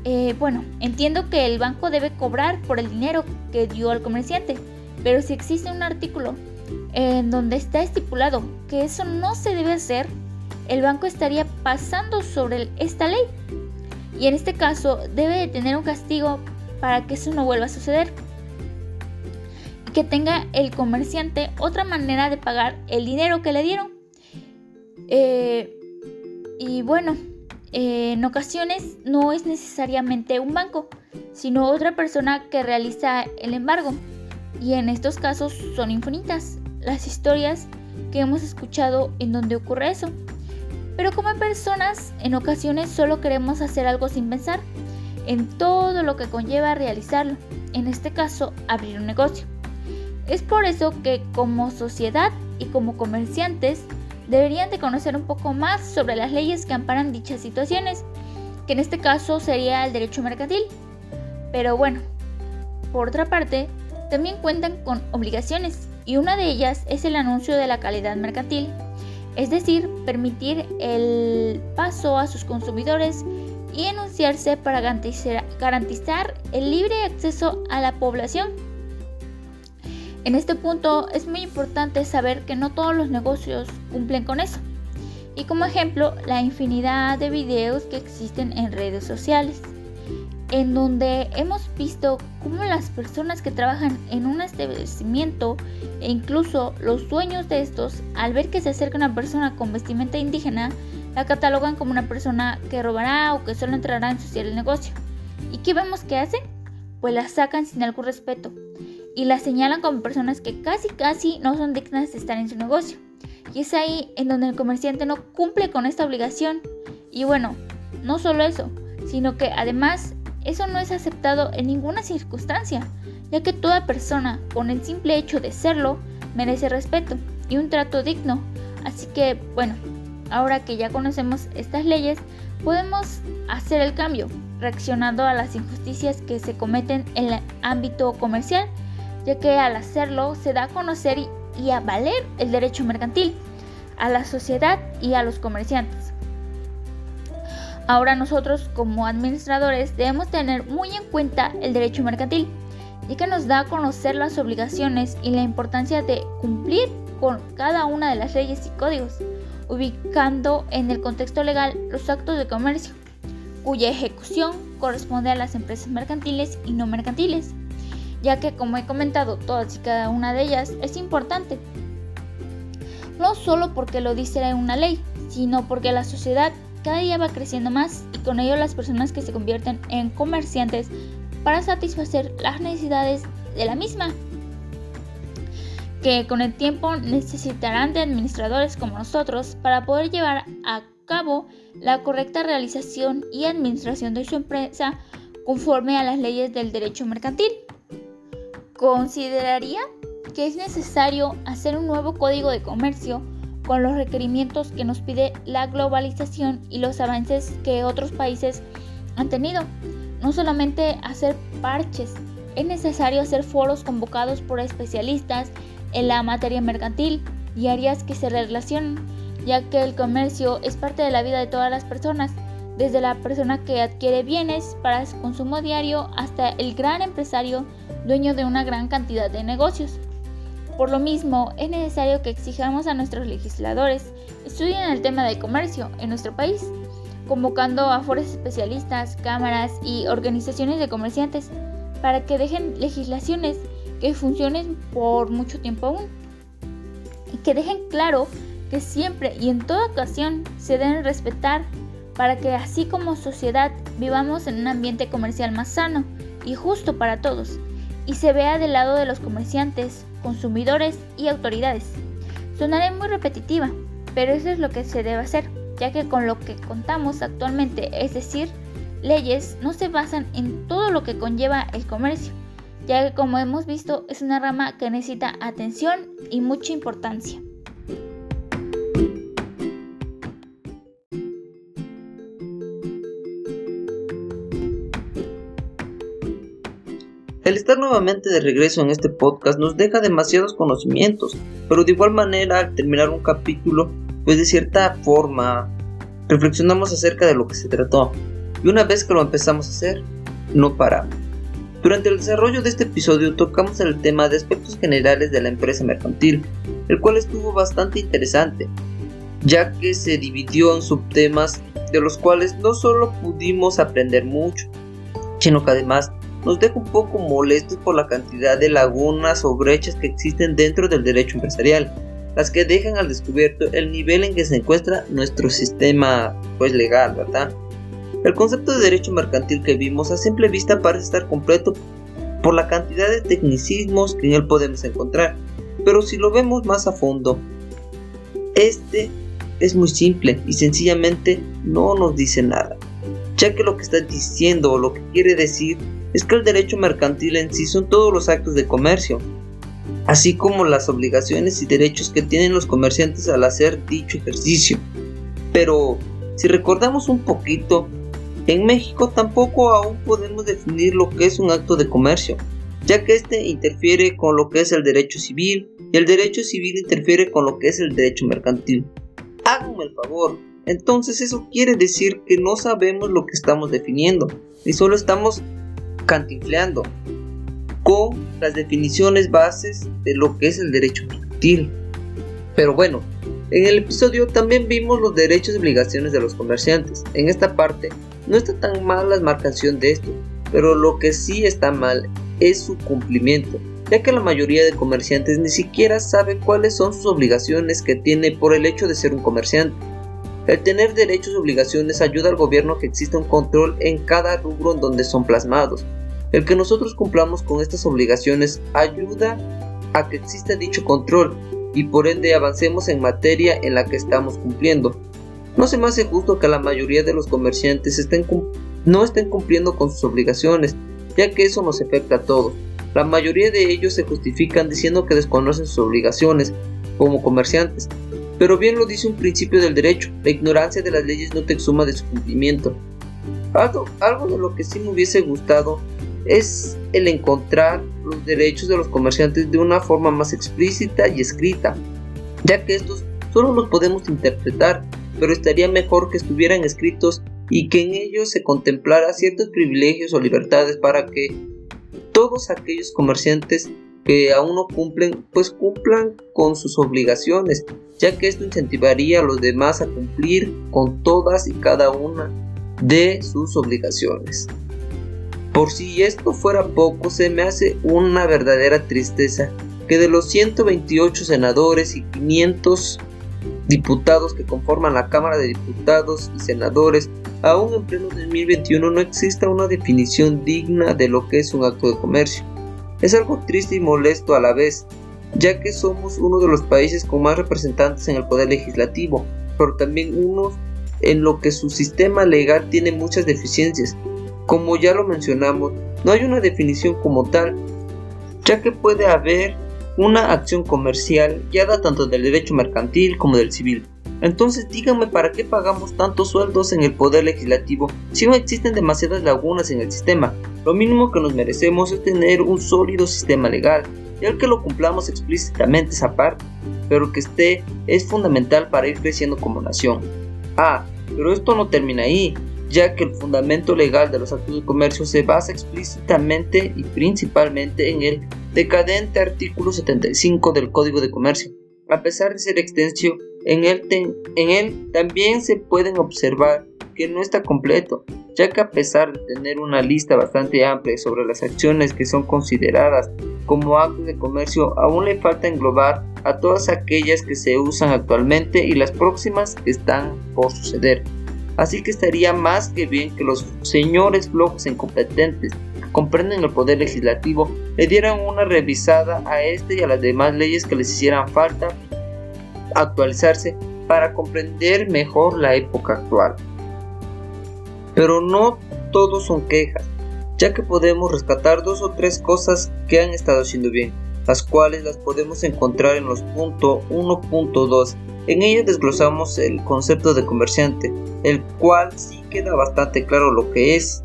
Eh, bueno, entiendo que el banco debe cobrar por el dinero que dio al comerciante, pero si existe un artículo en donde está estipulado que eso no se debe hacer, el banco estaría pasando sobre esta ley. Y en este caso debe de tener un castigo para que eso no vuelva a suceder. Y que tenga el comerciante otra manera de pagar el dinero que le dieron. Eh, y bueno, eh, en ocasiones no es necesariamente un banco, sino otra persona que realiza el embargo. Y en estos casos son infinitas las historias que hemos escuchado en donde ocurre eso. Pero como personas, en ocasiones solo queremos hacer algo sin pensar en todo lo que conlleva realizarlo, en este caso abrir un negocio. Es por eso que como sociedad y como comerciantes deberían de conocer un poco más sobre las leyes que amparan dichas situaciones, que en este caso sería el derecho mercantil. Pero bueno, por otra parte, también cuentan con obligaciones y una de ellas es el anuncio de la calidad mercantil, es decir, permitir el paso a sus consumidores y enunciarse para garantizar el libre acceso a la población. En este punto es muy importante saber que no todos los negocios cumplen con eso. Y como ejemplo, la infinidad de videos que existen en redes sociales en donde hemos visto cómo las personas que trabajan en un establecimiento e incluso los dueños de estos, al ver que se acerca una persona con vestimenta indígena, la catalogan como una persona que robará o que solo entrará a ensuciar el negocio. ¿Y qué vemos que hacen? Pues la sacan sin algún respeto y la señalan como personas que casi casi no son dignas de estar en su negocio. Y es ahí en donde el comerciante no cumple con esta obligación. Y bueno, no solo eso, sino que además eso no es aceptado en ninguna circunstancia, ya que toda persona, con el simple hecho de serlo, merece respeto y un trato digno. Así que, bueno, ahora que ya conocemos estas leyes, podemos hacer el cambio, reaccionando a las injusticias que se cometen en el ámbito comercial, ya que al hacerlo se da a conocer y a valer el derecho mercantil a la sociedad y a los comerciantes. Ahora nosotros como administradores debemos tener muy en cuenta el derecho mercantil, ya que nos da a conocer las obligaciones y la importancia de cumplir con cada una de las leyes y códigos, ubicando en el contexto legal los actos de comercio, cuya ejecución corresponde a las empresas mercantiles y no mercantiles, ya que como he comentado todas y cada una de ellas es importante, no solo porque lo dice una ley, sino porque la sociedad cada día va creciendo más y con ello las personas que se convierten en comerciantes para satisfacer las necesidades de la misma, que con el tiempo necesitarán de administradores como nosotros para poder llevar a cabo la correcta realización y administración de su empresa conforme a las leyes del derecho mercantil. Consideraría que es necesario hacer un nuevo código de comercio con los requerimientos que nos pide la globalización y los avances que otros países han tenido. No solamente hacer parches, es necesario hacer foros convocados por especialistas en la materia mercantil y áreas que se relacionan, ya que el comercio es parte de la vida de todas las personas, desde la persona que adquiere bienes para su consumo diario hasta el gran empresario dueño de una gran cantidad de negocios. Por lo mismo, es necesario que exijamos a nuestros legisladores estudien el tema del comercio en nuestro país, convocando a foros especialistas, cámaras y organizaciones de comerciantes para que dejen legislaciones que funcionen por mucho tiempo aún. Y que dejen claro que siempre y en toda ocasión se deben respetar para que así como sociedad vivamos en un ambiente comercial más sano y justo para todos y se vea del lado de los comerciantes consumidores y autoridades. Sonaré muy repetitiva, pero eso es lo que se debe hacer, ya que con lo que contamos actualmente, es decir, leyes, no se basan en todo lo que conlleva el comercio, ya que como hemos visto es una rama que necesita atención y mucha importancia. El estar nuevamente de regreso en este podcast nos deja demasiados conocimientos, pero de igual manera al terminar un capítulo, pues de cierta forma reflexionamos acerca de lo que se trató. Y una vez que lo empezamos a hacer, no paramos. Durante el desarrollo de este episodio tocamos el tema de aspectos generales de la empresa mercantil, el cual estuvo bastante interesante, ya que se dividió en subtemas de los cuales no solo pudimos aprender mucho, sino que además nos deja un poco molestos por la cantidad de lagunas o brechas que existen dentro del derecho empresarial, las que dejan al descubierto el nivel en que se encuentra nuestro sistema pues legal, ¿verdad? El concepto de derecho mercantil que vimos a simple vista parece estar completo por la cantidad de tecnicismos que en él podemos encontrar, pero si lo vemos más a fondo, este es muy simple y sencillamente no nos dice nada, ya que lo que está diciendo o lo que quiere decir es que el derecho mercantil en sí son todos los actos de comercio, así como las obligaciones y derechos que tienen los comerciantes al hacer dicho ejercicio. Pero si recordamos un poquito, en México tampoco aún podemos definir lo que es un acto de comercio, ya que este interfiere con lo que es el derecho civil y el derecho civil interfiere con lo que es el derecho mercantil. Háganme el favor, entonces eso quiere decir que no sabemos lo que estamos definiendo y solo estamos cantinfleando con las definiciones bases de lo que es el derecho mercantil. Pero bueno, en el episodio también vimos los derechos y obligaciones de los comerciantes. En esta parte no está tan mal la marcación de esto, pero lo que sí está mal es su cumplimiento, ya que la mayoría de comerciantes ni siquiera sabe cuáles son sus obligaciones que tiene por el hecho de ser un comerciante. El tener derechos y obligaciones ayuda al gobierno a que exista un control en cada rubro en donde son plasmados, el que nosotros cumplamos con estas obligaciones ayuda a que exista dicho control y por ende avancemos en materia en la que estamos cumpliendo. No se me hace justo que la mayoría de los comerciantes no estén cumpliendo con sus obligaciones, ya que eso nos afecta a todos. La mayoría de ellos se justifican diciendo que desconocen sus obligaciones como comerciantes, pero bien lo dice un principio del derecho, la ignorancia de las leyes no te exuma de su cumplimiento. Algo de lo que sí me hubiese gustado es el encontrar los derechos de los comerciantes de una forma más explícita y escrita, ya que estos solo los podemos interpretar, pero estaría mejor que estuvieran escritos y que en ellos se contemplara ciertos privilegios o libertades para que todos aquellos comerciantes que aún no cumplen, pues cumplan con sus obligaciones, ya que esto incentivaría a los demás a cumplir con todas y cada una de sus obligaciones. Por si esto fuera poco, se me hace una verdadera tristeza que de los 128 senadores y 500 diputados que conforman la Cámara de Diputados y Senadores, aún en pleno 2021 no exista una definición digna de lo que es un acto de comercio. Es algo triste y molesto a la vez, ya que somos uno de los países con más representantes en el poder legislativo, pero también uno en lo que su sistema legal tiene muchas deficiencias. Como ya lo mencionamos, no hay una definición como tal, ya que puede haber una acción comercial guiada tanto del derecho mercantil como del civil. Entonces díganme para qué pagamos tantos sueldos en el poder legislativo si no existen demasiadas lagunas en el sistema. Lo mínimo que nos merecemos es tener un sólido sistema legal, y que lo cumplamos explícitamente esa parte, pero que esté es fundamental para ir creciendo como nación. Ah, pero esto no termina ahí, ya que el fundamento legal de los actos de comercio se basa explícitamente y principalmente en el decadente artículo 75 del Código de Comercio. A pesar de ser extenso, en él, también se pueden observar que no está completo, ya que a pesar de tener una lista bastante amplia sobre las acciones que son consideradas como actos de comercio, aún le falta englobar a todas aquellas que se usan actualmente y las próximas que están por suceder. Así que estaría más que bien que los señores flojos e incompetentes que comprenden el poder legislativo le dieran una revisada a este y a las demás leyes que les hicieran falta actualizarse para comprender mejor la época actual. Pero no todos son quejas, ya que podemos rescatar dos o tres cosas que han estado haciendo bien, las cuales las podemos encontrar en los puntos 1.2. En ellas desglosamos el concepto de comerciante, el cual sí queda bastante claro lo que es,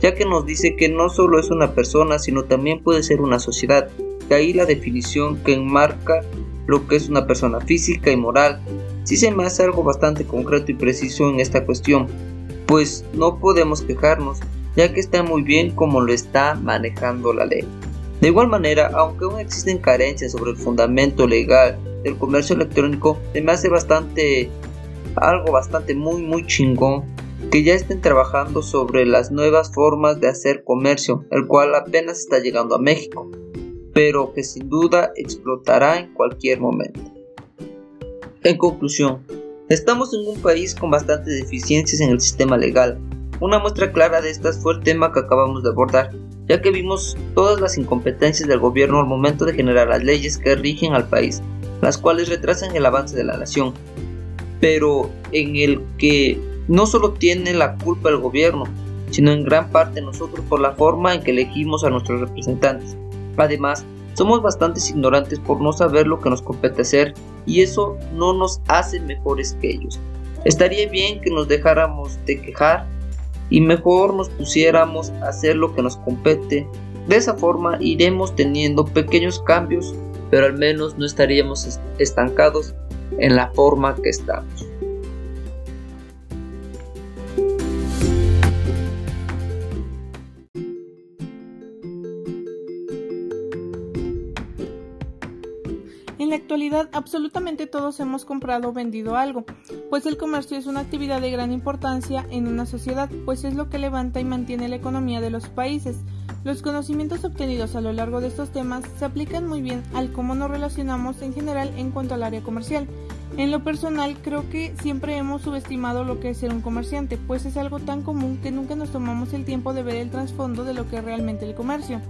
ya que nos dice que no solo es una persona, sino también puede ser una sociedad. De ahí la definición que enmarca lo que es una persona física y moral. Sí se me hace algo bastante concreto y preciso en esta cuestión, pues no podemos quejarnos, ya que está muy bien como lo está manejando la ley. De igual manera, aunque aún existen carencias sobre el fundamento legal del comercio electrónico, se me hace bastante algo bastante muy muy chingón que ya estén trabajando sobre las nuevas formas de hacer comercio, el cual apenas está llegando a México pero que sin duda explotará en cualquier momento. En conclusión, estamos en un país con bastantes deficiencias en el sistema legal. Una muestra clara de estas fue el tema que acabamos de abordar, ya que vimos todas las incompetencias del gobierno al momento de generar las leyes que rigen al país, las cuales retrasan el avance de la nación, pero en el que no solo tiene la culpa el gobierno, sino en gran parte nosotros por la forma en que elegimos a nuestros representantes. Además, somos bastante ignorantes por no saber lo que nos compete hacer y eso no nos hace mejores que ellos. Estaría bien que nos dejáramos de quejar y mejor nos pusiéramos a hacer lo que nos compete. De esa forma iremos teniendo pequeños cambios, pero al menos no estaríamos estancados en la forma que estamos. Actualidad, absolutamente todos hemos comprado o vendido algo, pues el comercio es una actividad de gran importancia en una sociedad, pues es lo que levanta y mantiene la economía de los países. Los conocimientos obtenidos a lo largo de estos temas se aplican muy bien al cómo nos relacionamos en general en cuanto al área comercial. En lo personal, creo que siempre hemos subestimado lo que es ser un comerciante, pues es algo tan común que nunca nos tomamos el tiempo de ver el trasfondo de lo que es realmente el comercio.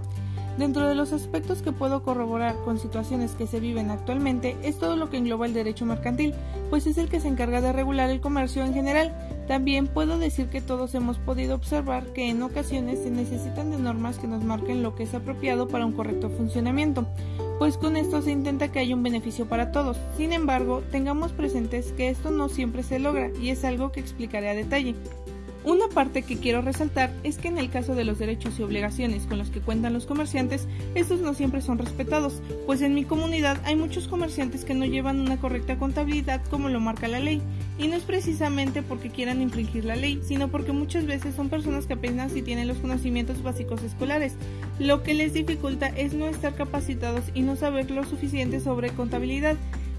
Dentro de los aspectos que puedo corroborar con situaciones que se viven actualmente es todo lo que engloba el derecho mercantil, pues es el que se encarga de regular el comercio en general. También puedo decir que todos hemos podido observar que en ocasiones se necesitan de normas que nos marquen lo que es apropiado para un correcto funcionamiento, pues con esto se intenta que haya un beneficio para todos. Sin embargo, tengamos presentes que esto no siempre se logra y es algo que explicaré a detalle. Una parte que quiero resaltar es que en el caso de los derechos y obligaciones con los que cuentan los comerciantes, estos no siempre son respetados, pues en mi comunidad hay muchos comerciantes que no llevan una correcta contabilidad como lo marca la ley, y no es precisamente porque quieran infringir la ley, sino porque muchas veces son personas que apenas si tienen los conocimientos básicos escolares. Lo que les dificulta es no estar capacitados y no saber lo suficiente sobre contabilidad.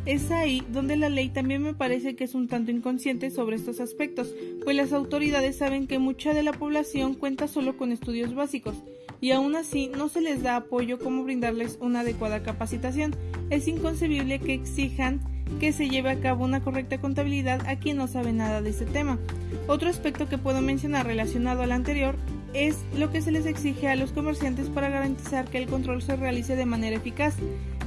Es ahí donde la ley también me parece que es un tanto inconsciente sobre estos aspectos, pues las autoridades saben que mucha de la población cuenta solo con estudios básicos y aún así no se les da apoyo como brindarles una adecuada capacitación. Es inconcebible que exijan que se lleve a cabo una correcta contabilidad a quien no sabe nada de ese tema. Otro aspecto que puedo mencionar relacionado al anterior es lo que se les exige a los comerciantes para garantizar que el control se realice de manera eficaz,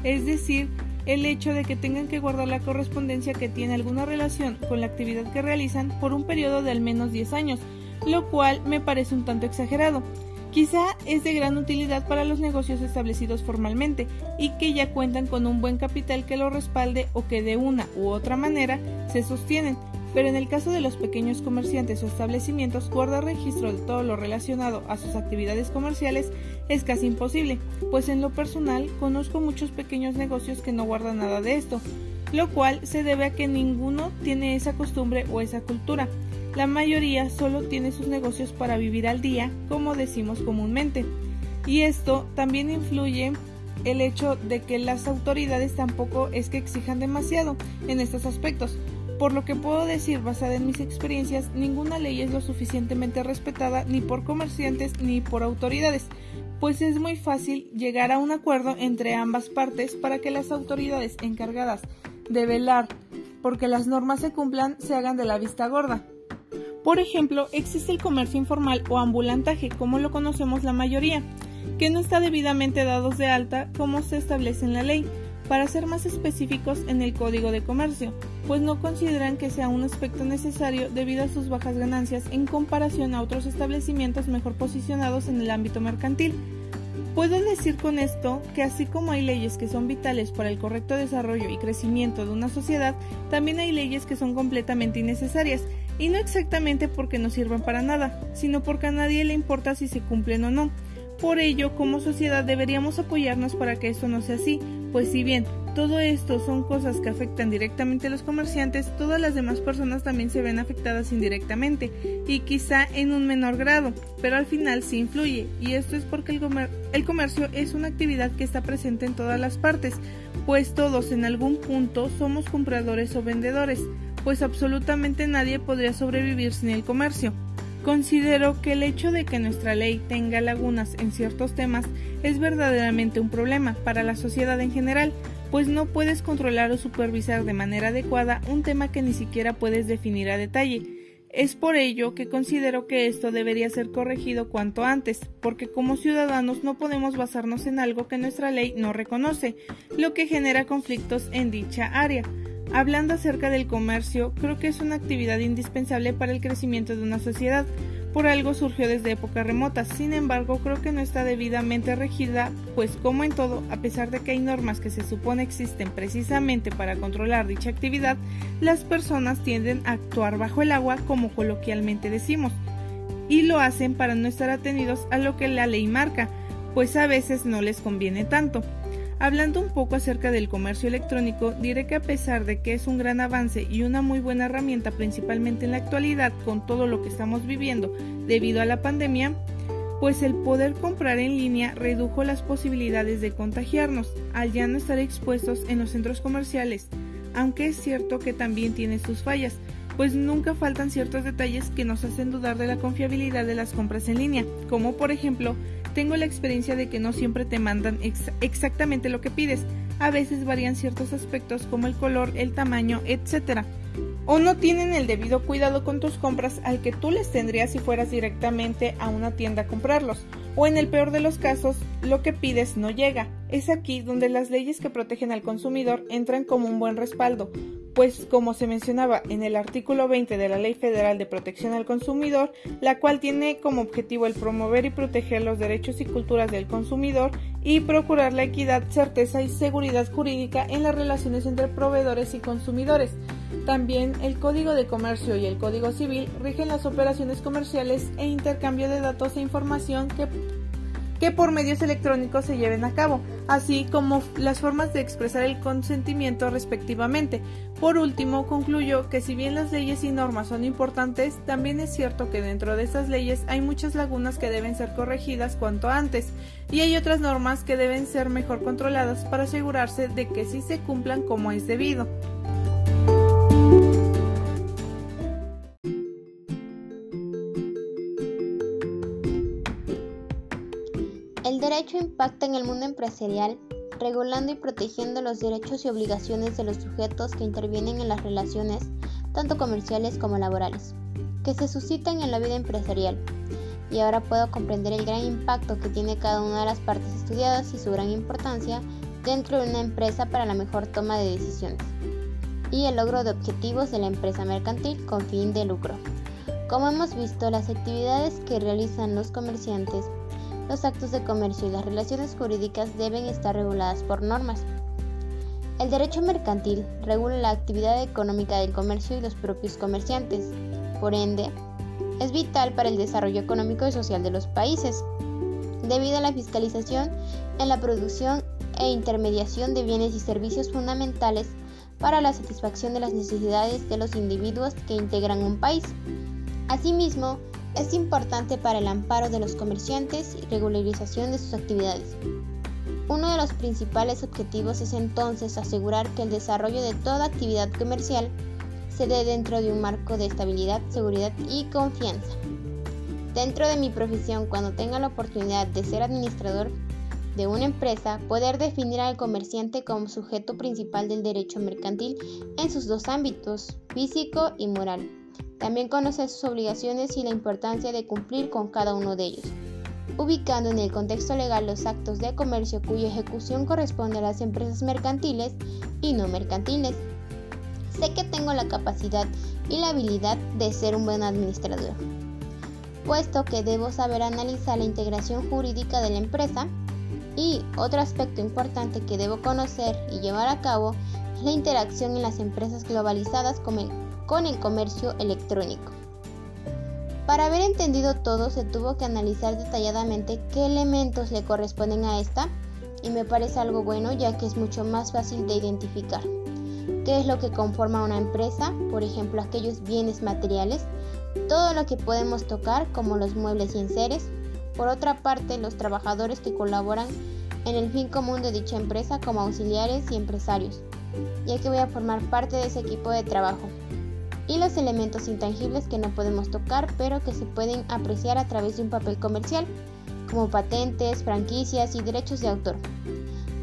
es decir, el hecho de que tengan que guardar la correspondencia que tiene alguna relación con la actividad que realizan por un periodo de al menos 10 años, lo cual me parece un tanto exagerado. Quizá es de gran utilidad para los negocios establecidos formalmente y que ya cuentan con un buen capital que lo respalde o que de una u otra manera se sostienen, pero en el caso de los pequeños comerciantes o establecimientos, guardar registro de todo lo relacionado a sus actividades comerciales es casi imposible, pues en lo personal conozco muchos pequeños negocios que no guardan nada de esto, lo cual se debe a que ninguno tiene esa costumbre o esa cultura. La mayoría solo tiene sus negocios para vivir al día, como decimos comúnmente. Y esto también influye el hecho de que las autoridades tampoco es que exijan demasiado en estos aspectos, por lo que puedo decir, basada en mis experiencias, ninguna ley es lo suficientemente respetada ni por comerciantes ni por autoridades, pues es muy fácil llegar a un acuerdo entre ambas partes para que las autoridades encargadas de velar porque las normas se cumplan se hagan de la vista gorda. Por ejemplo, existe el comercio informal o ambulantaje, como lo conocemos la mayoría, que no está debidamente dados de alta como se establece en la ley, para ser más específicos en el Código de Comercio, pues no consideran que sea un aspecto necesario debido a sus bajas ganancias en comparación a otros establecimientos mejor posicionados en el ámbito mercantil. Puedo decir con esto que así como hay leyes que son vitales para el correcto desarrollo y crecimiento de una sociedad, también hay leyes que son completamente innecesarias, y no exactamente porque no sirvan para nada, sino porque a nadie le importa si se cumplen o no. Por ello, como sociedad deberíamos apoyarnos para que esto no sea así, pues si bien todo esto son cosas que afectan directamente a los comerciantes, todas las demás personas también se ven afectadas indirectamente y quizá en un menor grado, pero al final sí influye y esto es porque el, el comercio es una actividad que está presente en todas las partes, pues todos en algún punto somos compradores o vendedores, pues absolutamente nadie podría sobrevivir sin el comercio. Considero que el hecho de que nuestra ley tenga lagunas en ciertos temas es verdaderamente un problema para la sociedad en general, pues no puedes controlar o supervisar de manera adecuada un tema que ni siquiera puedes definir a detalle. Es por ello que considero que esto debería ser corregido cuanto antes, porque como ciudadanos no podemos basarnos en algo que nuestra ley no reconoce, lo que genera conflictos en dicha área. Hablando acerca del comercio, creo que es una actividad indispensable para el crecimiento de una sociedad. Por algo surgió desde épocas remotas, sin embargo creo que no está debidamente regida, pues como en todo, a pesar de que hay normas que se supone existen precisamente para controlar dicha actividad, las personas tienden a actuar bajo el agua como coloquialmente decimos, y lo hacen para no estar atenidos a lo que la ley marca, pues a veces no les conviene tanto. Hablando un poco acerca del comercio electrónico, diré que a pesar de que es un gran avance y una muy buena herramienta principalmente en la actualidad con todo lo que estamos viviendo debido a la pandemia, pues el poder comprar en línea redujo las posibilidades de contagiarnos al ya no estar expuestos en los centros comerciales, aunque es cierto que también tiene sus fallas, pues nunca faltan ciertos detalles que nos hacen dudar de la confiabilidad de las compras en línea, como por ejemplo tengo la experiencia de que no siempre te mandan exactamente lo que pides. A veces varían ciertos aspectos como el color, el tamaño, etc. O no tienen el debido cuidado con tus compras al que tú les tendrías si fueras directamente a una tienda a comprarlos. O en el peor de los casos, lo que pides no llega. Es aquí donde las leyes que protegen al consumidor entran como un buen respaldo, pues como se mencionaba en el artículo 20 de la Ley Federal de Protección al Consumidor, la cual tiene como objetivo el promover y proteger los derechos y culturas del consumidor y procurar la equidad, certeza y seguridad jurídica en las relaciones entre proveedores y consumidores. También el Código de Comercio y el Código Civil rigen las operaciones comerciales e intercambio de datos e información que que por medios electrónicos se lleven a cabo, así como las formas de expresar el consentimiento respectivamente. Por último, concluyo que si bien las leyes y normas son importantes, también es cierto que dentro de estas leyes hay muchas lagunas que deben ser corregidas cuanto antes, y hay otras normas que deben ser mejor controladas para asegurarse de que sí se cumplan como es debido. Derecho impacta en el mundo empresarial, regulando y protegiendo los derechos y obligaciones de los sujetos que intervienen en las relaciones, tanto comerciales como laborales, que se suscitan en la vida empresarial. Y ahora puedo comprender el gran impacto que tiene cada una de las partes estudiadas y su gran importancia dentro de una empresa para la mejor toma de decisiones y el logro de objetivos de la empresa mercantil con fin de lucro. Como hemos visto, las actividades que realizan los comerciantes los actos de comercio y las relaciones jurídicas deben estar reguladas por normas. El derecho mercantil regula la actividad económica del comercio y los propios comerciantes. Por ende, es vital para el desarrollo económico y social de los países, debido a la fiscalización en la producción e intermediación de bienes y servicios fundamentales para la satisfacción de las necesidades de los individuos que integran un país. Asimismo, es importante para el amparo de los comerciantes y regularización de sus actividades. Uno de los principales objetivos es entonces asegurar que el desarrollo de toda actividad comercial se dé dentro de un marco de estabilidad, seguridad y confianza. Dentro de mi profesión, cuando tenga la oportunidad de ser administrador de una empresa, poder definir al comerciante como sujeto principal del derecho mercantil en sus dos ámbitos, físico y moral también conocer sus obligaciones y la importancia de cumplir con cada uno de ellos, ubicando en el contexto legal los actos de comercio cuya ejecución corresponde a las empresas mercantiles y no mercantiles. Sé que tengo la capacidad y la habilidad de ser un buen administrador, puesto que debo saber analizar la integración jurídica de la empresa y otro aspecto importante que debo conocer y llevar a cabo es la interacción en las empresas globalizadas como el con el comercio electrónico. Para haber entendido todo se tuvo que analizar detalladamente qué elementos le corresponden a esta y me parece algo bueno ya que es mucho más fácil de identificar. ¿Qué es lo que conforma una empresa? Por ejemplo, aquellos bienes materiales, todo lo que podemos tocar como los muebles y enseres. Por otra parte, los trabajadores que colaboran en el fin común de dicha empresa como auxiliares y empresarios, ya que voy a formar parte de ese equipo de trabajo y los elementos intangibles que no podemos tocar pero que se pueden apreciar a través de un papel comercial, como patentes, franquicias y derechos de autor.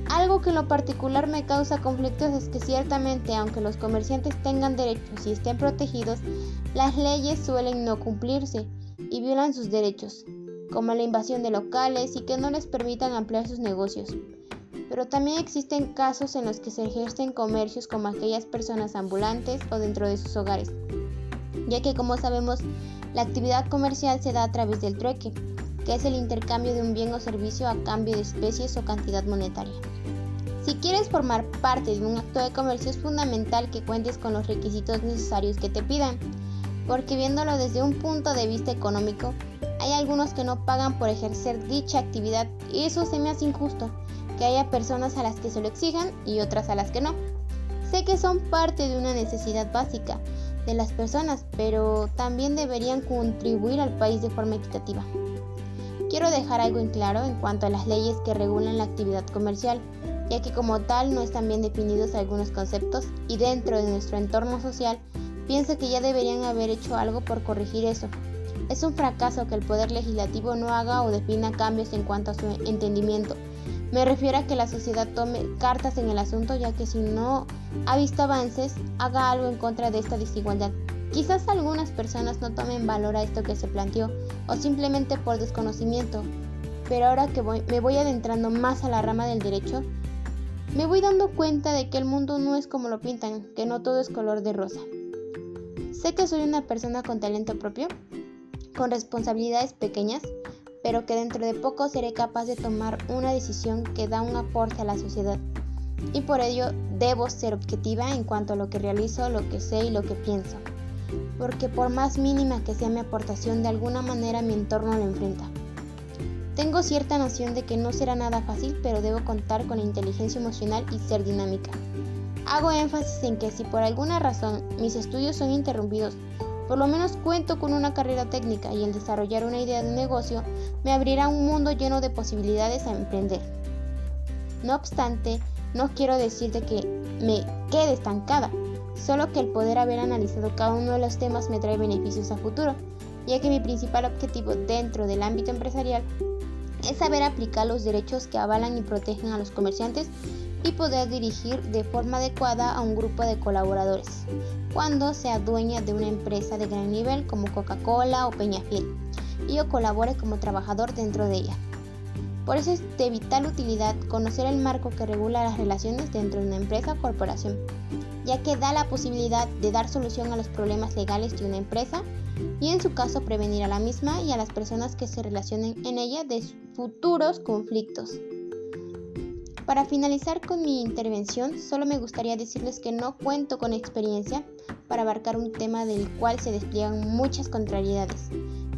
Algo que en lo particular me causa conflictos es que ciertamente aunque los comerciantes tengan derechos y estén protegidos, las leyes suelen no cumplirse y violan sus derechos, como la invasión de locales y que no les permitan ampliar sus negocios pero también existen casos en los que se ejercen comercios como aquellas personas ambulantes o dentro de sus hogares, ya que como sabemos, la actividad comercial se da a través del trueque, que es el intercambio de un bien o servicio a cambio de especies o cantidad monetaria. Si quieres formar parte de un acto de comercio es fundamental que cuentes con los requisitos necesarios que te pidan, porque viéndolo desde un punto de vista económico, hay algunos que no pagan por ejercer dicha actividad y eso se me hace injusto, que haya personas a las que se lo exijan y otras a las que no. Sé que son parte de una necesidad básica de las personas, pero también deberían contribuir al país de forma equitativa. Quiero dejar algo en claro en cuanto a las leyes que regulan la actividad comercial, ya que como tal no están bien definidos algunos conceptos y dentro de nuestro entorno social pienso que ya deberían haber hecho algo por corregir eso. Es un fracaso que el Poder Legislativo no haga o defina cambios en cuanto a su entendimiento me refiero a que la sociedad tome cartas en el asunto ya que si no ha visto avances, haga algo en contra de esta desigualdad. Quizás algunas personas no tomen valor a esto que se planteó o simplemente por desconocimiento, pero ahora que me voy adentrando más a la rama del derecho, me voy dando cuenta de que el mundo no es como lo pintan, que no todo es color de rosa. Sé que soy una persona con talento propio, con responsabilidades pequeñas, pero que dentro de poco seré capaz de tomar una decisión que da un aporte a la sociedad. Y por ello debo ser objetiva en cuanto a lo que realizo, lo que sé y lo que pienso. Porque por más mínima que sea mi aportación, de alguna manera mi entorno lo enfrenta. Tengo cierta noción de que no será nada fácil, pero debo contar con inteligencia emocional y ser dinámica. Hago énfasis en que si por alguna razón mis estudios son interrumpidos, por lo menos cuento con una carrera técnica y el desarrollar una idea de negocio me abrirá un mundo lleno de posibilidades a emprender. No obstante, no quiero decirte que me quede estancada, solo que el poder haber analizado cada uno de los temas me trae beneficios a futuro, ya que mi principal objetivo dentro del ámbito empresarial es saber aplicar los derechos que avalan y protegen a los comerciantes y poder dirigir de forma adecuada a un grupo de colaboradores cuando sea dueña de una empresa de gran nivel como Coca-Cola o Peñafiel y yo colabore como trabajador dentro de ella. Por eso es de vital utilidad conocer el marco que regula las relaciones dentro de una empresa o corporación, ya que da la posibilidad de dar solución a los problemas legales de una empresa y en su caso prevenir a la misma y a las personas que se relacionen en ella de futuros conflictos. Para finalizar con mi intervención, solo me gustaría decirles que no cuento con experiencia para abarcar un tema del cual se despliegan muchas contrariedades,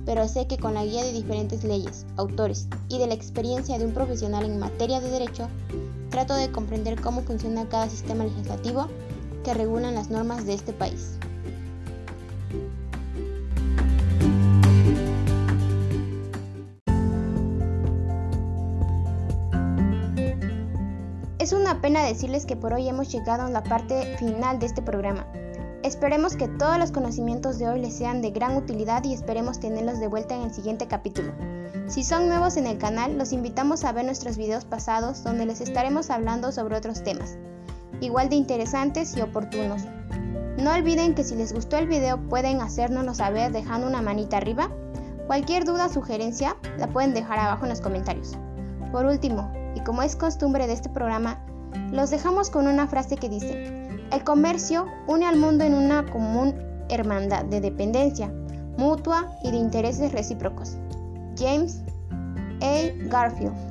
pero sé que con la guía de diferentes leyes, autores y de la experiencia de un profesional en materia de derecho, trato de comprender cómo funciona cada sistema legislativo que regulan las normas de este país. Es una pena decirles que por hoy hemos llegado a la parte final de este programa. Esperemos que todos los conocimientos de hoy les sean de gran utilidad y esperemos tenerlos de vuelta en el siguiente capítulo. Si son nuevos en el canal, los invitamos a ver nuestros videos pasados donde les estaremos hablando sobre otros temas, igual de interesantes y oportunos. No olviden que si les gustó el video pueden hacérnoslo saber dejando una manita arriba. Cualquier duda o sugerencia la pueden dejar abajo en los comentarios. Por último, y como es costumbre de este programa, los dejamos con una frase que dice, el comercio une al mundo en una común hermandad de dependencia mutua y de intereses recíprocos. James A. Garfield